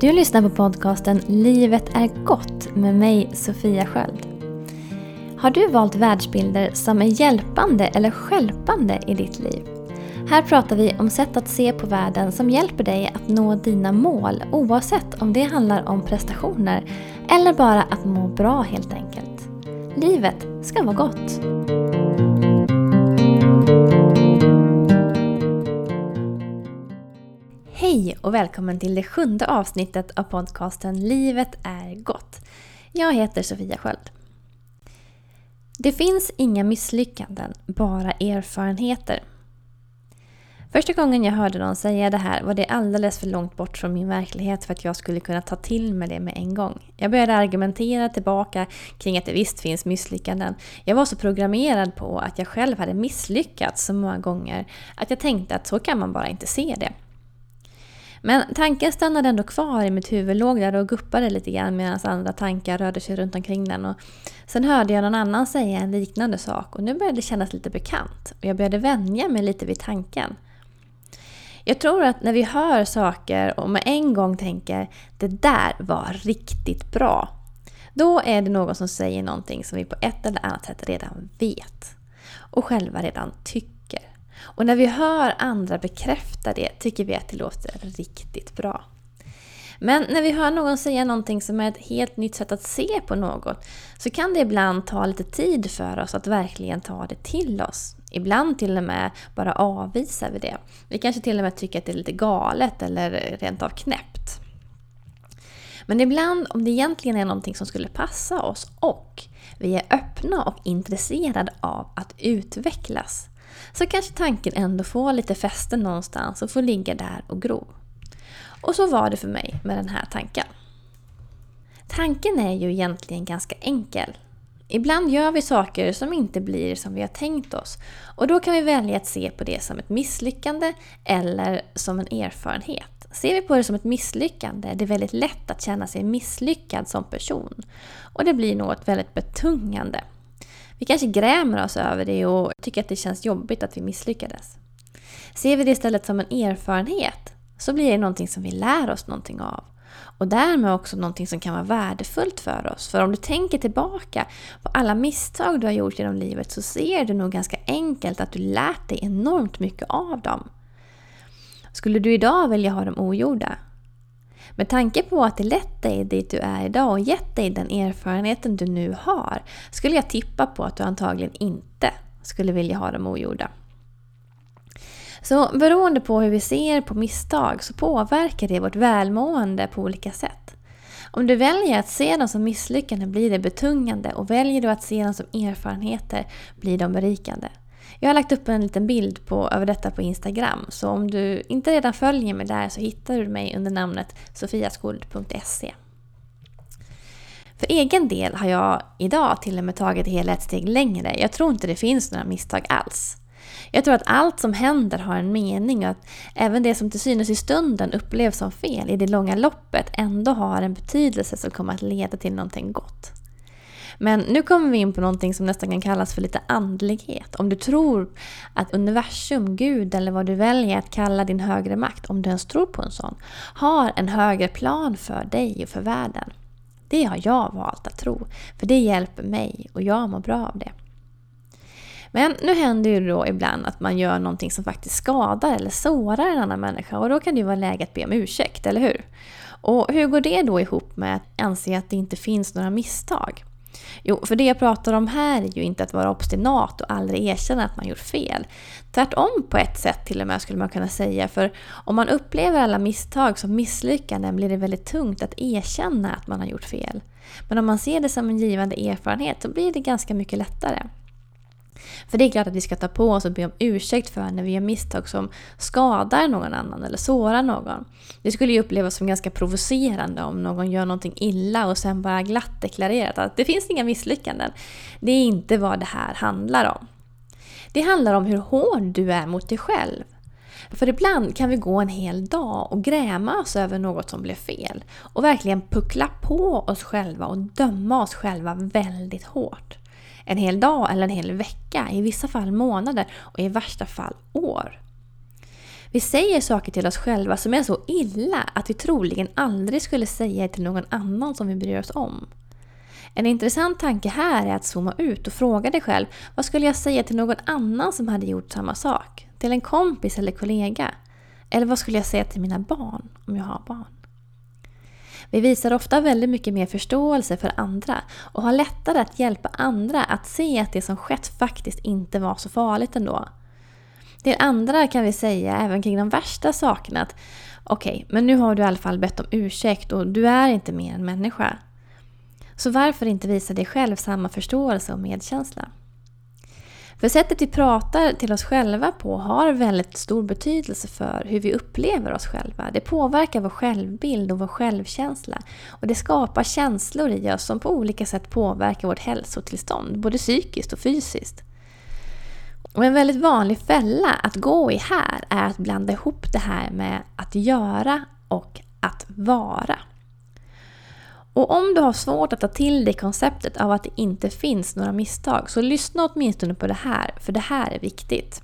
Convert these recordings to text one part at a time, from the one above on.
Du lyssnar på podcasten Livet är gott med mig Sofia Sköld. Har du valt världsbilder som är hjälpande eller skälpande i ditt liv? Här pratar vi om sätt att se på världen som hjälper dig att nå dina mål oavsett om det handlar om prestationer eller bara att må bra helt enkelt. Livet ska vara gott. Hej och välkommen till det sjunde avsnittet av podcasten Livet är gott. Jag heter Sofia Sköld. Det finns inga misslyckanden, bara erfarenheter. Första gången jag hörde någon säga det här var det alldeles för långt bort från min verklighet för att jag skulle kunna ta till mig det med en gång. Jag började argumentera tillbaka kring att det visst finns misslyckanden. Jag var så programmerad på att jag själv hade misslyckats så många gånger att jag tänkte att så kan man bara inte se det. Men tanken stannade ändå kvar i mitt huvud, låg där och guppade lite grann medan andra tankar rörde sig runt omkring den. Och sen hörde jag någon annan säga en liknande sak och nu började det kännas lite bekant. Och jag började vänja mig lite vid tanken. Jag tror att när vi hör saker och med en gång tänker det där var riktigt bra. Då är det någon som säger någonting som vi på ett eller annat sätt redan vet. Och själva redan tycker. Och när vi hör andra bekräfta det tycker vi att det låter riktigt bra. Men när vi hör någon säga någonting som är ett helt nytt sätt att se på något så kan det ibland ta lite tid för oss att verkligen ta det till oss. Ibland till och med bara avvisar vi det. Vi kanske till och med tycker att det är lite galet eller rent av knäppt. Men ibland, om det egentligen är någonting som skulle passa oss och vi är öppna och intresserade av att utvecklas, så kanske tanken ändå får lite fäste någonstans och får ligga där och gro. Och så var det för mig med den här tanken. Tanken är ju egentligen ganska enkel. Ibland gör vi saker som inte blir som vi har tänkt oss. Och då kan vi välja att se på det som ett misslyckande eller som en erfarenhet. Ser vi på det som ett misslyckande är det väldigt lätt att känna sig misslyckad som person. Och det blir något väldigt betungande. Vi kanske grämer oss över det och tycker att det känns jobbigt att vi misslyckades. Ser vi det istället som en erfarenhet så blir det någonting som vi lär oss någonting av. Och därmed också någonting som kan vara värdefullt för oss. För om du tänker tillbaka på alla misstag du har gjort genom livet så ser du nog ganska enkelt att du lärt dig enormt mycket av dem. Skulle du idag vilja ha dem ogjorda? Med tanke på att det lett dig dit du är idag och gett dig den erfarenheten du nu har skulle jag tippa på att du antagligen inte skulle vilja ha dem ogjorda. Så beroende på hur vi ser på misstag så påverkar det vårt välmående på olika sätt. Om du väljer att se dem som misslyckanden blir det betungande och väljer du att se dem som erfarenheter blir de berikande. Jag har lagt upp en liten bild på, över detta på Instagram så om du inte redan följer mig där så hittar du mig under namnet sofiaskuld.se. För egen del har jag idag till och med tagit det hela ett steg längre. Jag tror inte det finns några misstag alls. Jag tror att allt som händer har en mening och att även det som till synes i stunden upplevs som fel i det långa loppet ändå har en betydelse som kommer att leda till någonting gott. Men nu kommer vi in på någonting som nästan kan kallas för lite andlighet. Om du tror att universum, Gud eller vad du väljer att kalla din högre makt, om du ens tror på en sån, har en högre plan för dig och för världen. Det har jag valt att tro, för det hjälper mig och jag mår bra av det. Men nu händer ju då ibland att man gör någonting som faktiskt skadar eller sårar en annan människa och då kan det ju vara läge att be om ursäkt, eller hur? Och hur går det då ihop med att anse att det inte finns några misstag? Jo, för det jag pratar om här är ju inte att vara obstinat och aldrig erkänna att man gjort fel. Tvärtom på ett sätt till och med skulle man kunna säga. För om man upplever alla misstag som misslyckanden blir det väldigt tungt att erkänna att man har gjort fel. Men om man ser det som en givande erfarenhet så blir det ganska mycket lättare. För det är klart att vi ska ta på oss och be om ursäkt för när vi gör misstag som skadar någon annan eller sårar någon. Det skulle ju upplevas som ganska provocerande om någon gör någonting illa och sen bara glatt deklarerat att det finns inga misslyckanden. Det är inte vad det här handlar om. Det handlar om hur hård du är mot dig själv. För ibland kan vi gå en hel dag och gräma oss över något som blev fel. Och verkligen puckla på oss själva och döma oss själva väldigt hårt en hel dag eller en hel vecka, i vissa fall månader och i värsta fall år. Vi säger saker till oss själva som är så illa att vi troligen aldrig skulle säga till någon annan som vi bryr oss om. En intressant tanke här är att zooma ut och fråga dig själv vad skulle jag säga till någon annan som hade gjort samma sak? Till en kompis eller kollega? Eller vad skulle jag säga till mina barn om jag har barn? Vi visar ofta väldigt mycket mer förståelse för andra och har lättare att hjälpa andra att se att det som skett faktiskt inte var så farligt ändå. Till andra kan vi säga, även kring de värsta sakerna, att okej, okay, men nu har du i alla fall bett om ursäkt och du är inte mer än människa. Så varför inte visa dig själv samma förståelse och medkänsla? För sättet vi pratar till oss själva på har väldigt stor betydelse för hur vi upplever oss själva. Det påverkar vår självbild och vår självkänsla. Och det skapar känslor i oss som på olika sätt påverkar vårt hälsotillstånd, både psykiskt och fysiskt. Och en väldigt vanlig fälla att gå i här är att blanda ihop det här med att göra och att vara. Och om du har svårt att ta till dig konceptet av att det inte finns några misstag, så lyssna åtminstone på det här, för det här är viktigt.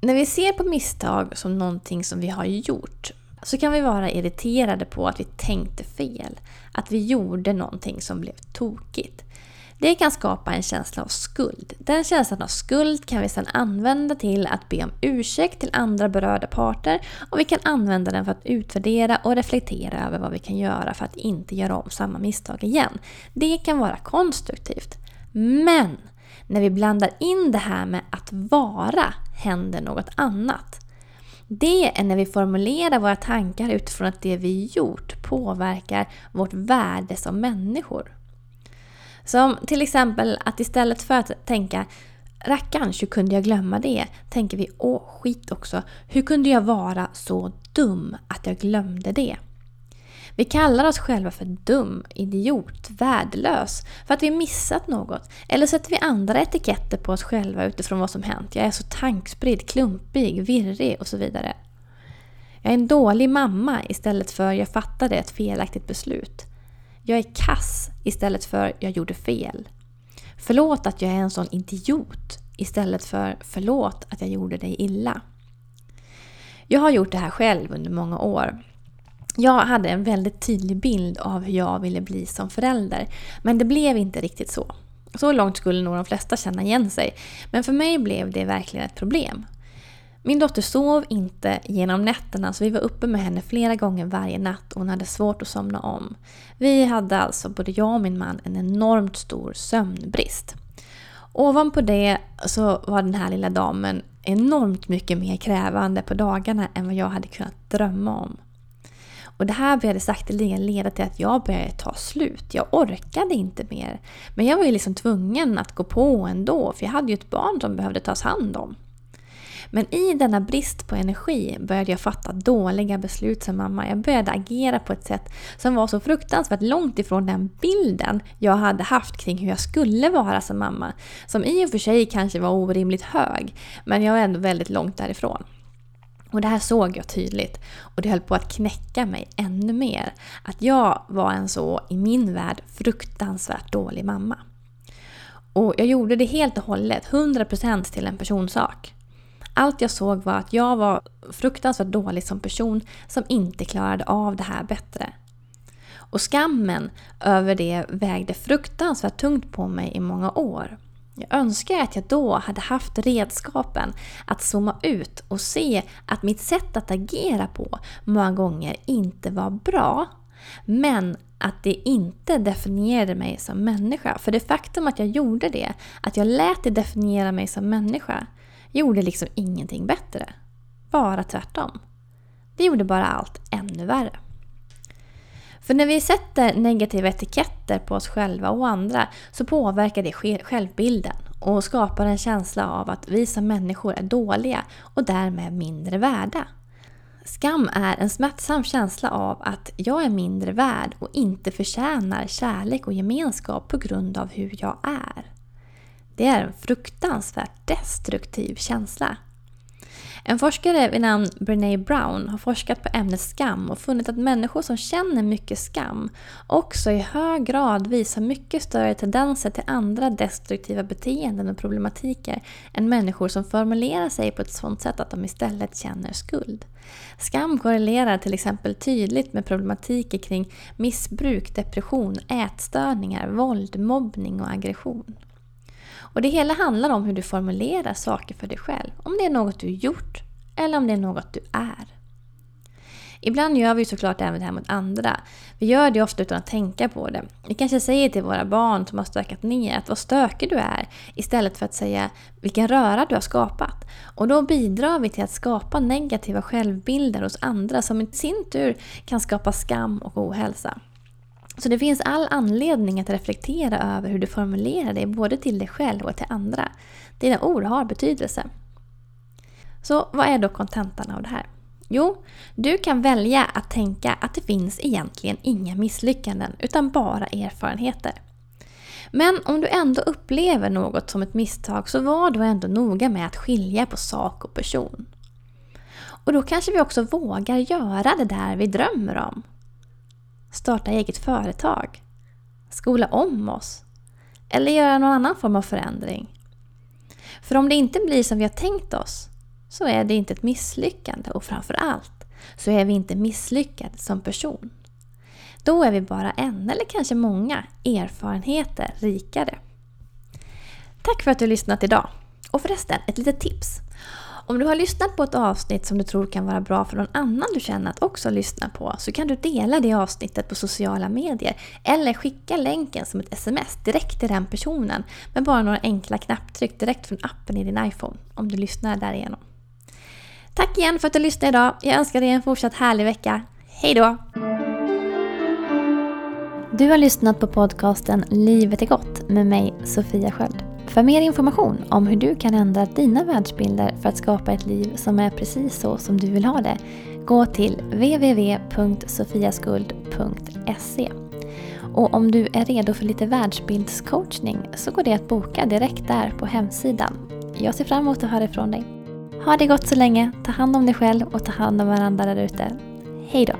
När vi ser på misstag som någonting som vi har gjort, så kan vi vara irriterade på att vi tänkte fel. Att vi gjorde någonting som blev tokigt. Det kan skapa en känsla av skuld. Den känslan av skuld kan vi sedan använda till att be om ursäkt till andra berörda parter och vi kan använda den för att utvärdera och reflektera över vad vi kan göra för att inte göra om samma misstag igen. Det kan vara konstruktivt. Men när vi blandar in det här med att vara händer något annat. Det är när vi formulerar våra tankar utifrån att det vi gjort påverkar vårt värde som människor. Som till exempel att istället för att tänka Rackarns, hur kunde jag glömma det? Tänker vi, åh skit också. Hur kunde jag vara så dum att jag glömde det? Vi kallar oss själva för dum, idiot, värdelös för att vi missat något. Eller sätter vi andra etiketter på oss själva utifrån vad som hänt. Jag är så tankspridd, klumpig, virrig och så vidare. Jag är en dålig mamma istället för jag fattade ett felaktigt beslut. Jag är kass istället för jag gjorde fel. Förlåt att jag är en sån idiot istället för förlåt att jag gjorde dig illa. Jag har gjort det här själv under många år. Jag hade en väldigt tydlig bild av hur jag ville bli som förälder, men det blev inte riktigt så. Så långt skulle nog de flesta känna igen sig, men för mig blev det verkligen ett problem. Min dotter sov inte genom nätterna så vi var uppe med henne flera gånger varje natt och hon hade svårt att somna om. Vi hade alltså, både jag och min man, en enormt stor sömnbrist. Ovanpå det så var den här lilla damen enormt mycket mer krävande på dagarna än vad jag hade kunnat drömma om. Och det här började sakteligen leda till att jag började ta slut. Jag orkade inte mer. Men jag var ju liksom tvungen att gå på ändå, för jag hade ju ett barn som behövde tas hand om. Men i denna brist på energi började jag fatta dåliga beslut som mamma. Jag började agera på ett sätt som var så fruktansvärt långt ifrån den bilden jag hade haft kring hur jag skulle vara som mamma. Som i och för sig kanske var orimligt hög, men jag var ändå väldigt långt därifrån. Och det här såg jag tydligt och det höll på att knäcka mig ännu mer. Att jag var en så, i min värld, fruktansvärt dålig mamma. Och jag gjorde det helt och hållet, 100% till en personsak. Allt jag såg var att jag var fruktansvärt dålig som person som inte klarade av det här bättre. Och skammen över det vägde fruktansvärt tungt på mig i många år. Jag önskar att jag då hade haft redskapen att zooma ut och se att mitt sätt att agera på många gånger inte var bra. Men att det inte definierade mig som människa. För det faktum att jag gjorde det, att jag lät det definiera mig som människa, gjorde liksom ingenting bättre. Bara tvärtom. Det gjorde bara allt ännu värre. För när vi sätter negativa etiketter på oss själva och andra så påverkar det självbilden och skapar en känsla av att vi som människor är dåliga och därmed mindre värda. Skam är en smärtsam känsla av att jag är mindre värd och inte förtjänar kärlek och gemenskap på grund av hur jag är. Det är en fruktansvärt destruktiv känsla. En forskare vid namn Brené Brown har forskat på ämnet skam och funnit att människor som känner mycket skam också i hög grad visar mycket större tendenser till andra destruktiva beteenden och problematiker än människor som formulerar sig på ett sådant sätt att de istället känner skuld. Skam korrelerar till exempel tydligt med problematiker kring missbruk, depression, ätstörningar, våld, mobbning och aggression. Och det hela handlar om hur du formulerar saker för dig själv. Om det är något du gjort eller om det är något du är. Ibland gör vi såklart även det här mot andra. Vi gör det ofta utan att tänka på det. Vi kanske säger till våra barn som har stökat ner att vad stökig du är istället för att säga vilken röra du har skapat. Och då bidrar vi till att skapa negativa självbilder hos andra som i sin tur kan skapa skam och ohälsa. Så det finns all anledning att reflektera över hur du formulerar dig både till dig själv och till andra. Dina ord har betydelse. Så vad är då kontentan av det här? Jo, du kan välja att tänka att det finns egentligen inga misslyckanden utan bara erfarenheter. Men om du ändå upplever något som ett misstag så var då ändå noga med att skilja på sak och person. Och då kanske vi också vågar göra det där vi drömmer om starta eget företag, skola om oss eller göra någon annan form av förändring. För om det inte blir som vi har tänkt oss så är det inte ett misslyckande och framförallt så är vi inte misslyckade som person. Då är vi bara en eller kanske många erfarenheter rikare. Tack för att du har lyssnat idag. Och förresten, ett litet tips. Om du har lyssnat på ett avsnitt som du tror kan vara bra för någon annan du känner att också lyssna på så kan du dela det avsnittet på sociala medier eller skicka länken som ett sms direkt till den personen med bara några enkla knapptryck direkt från appen i din iPhone om du lyssnar därigenom. Tack igen för att du lyssnade idag. Jag önskar dig en fortsatt härlig vecka. Hejdå! Du har lyssnat på podcasten Livet är gott med mig Sofia Sköld. För mer information om hur du kan ändra dina världsbilder för att skapa ett liv som är precis så som du vill ha det, gå till www.sofiaskuld.se. Och om du är redo för lite världsbildscoachning så går det att boka direkt där på hemsidan. Jag ser fram emot att höra ifrån dig. Ha det gott så länge, ta hand om dig själv och ta hand om varandra där ute. Hejdå!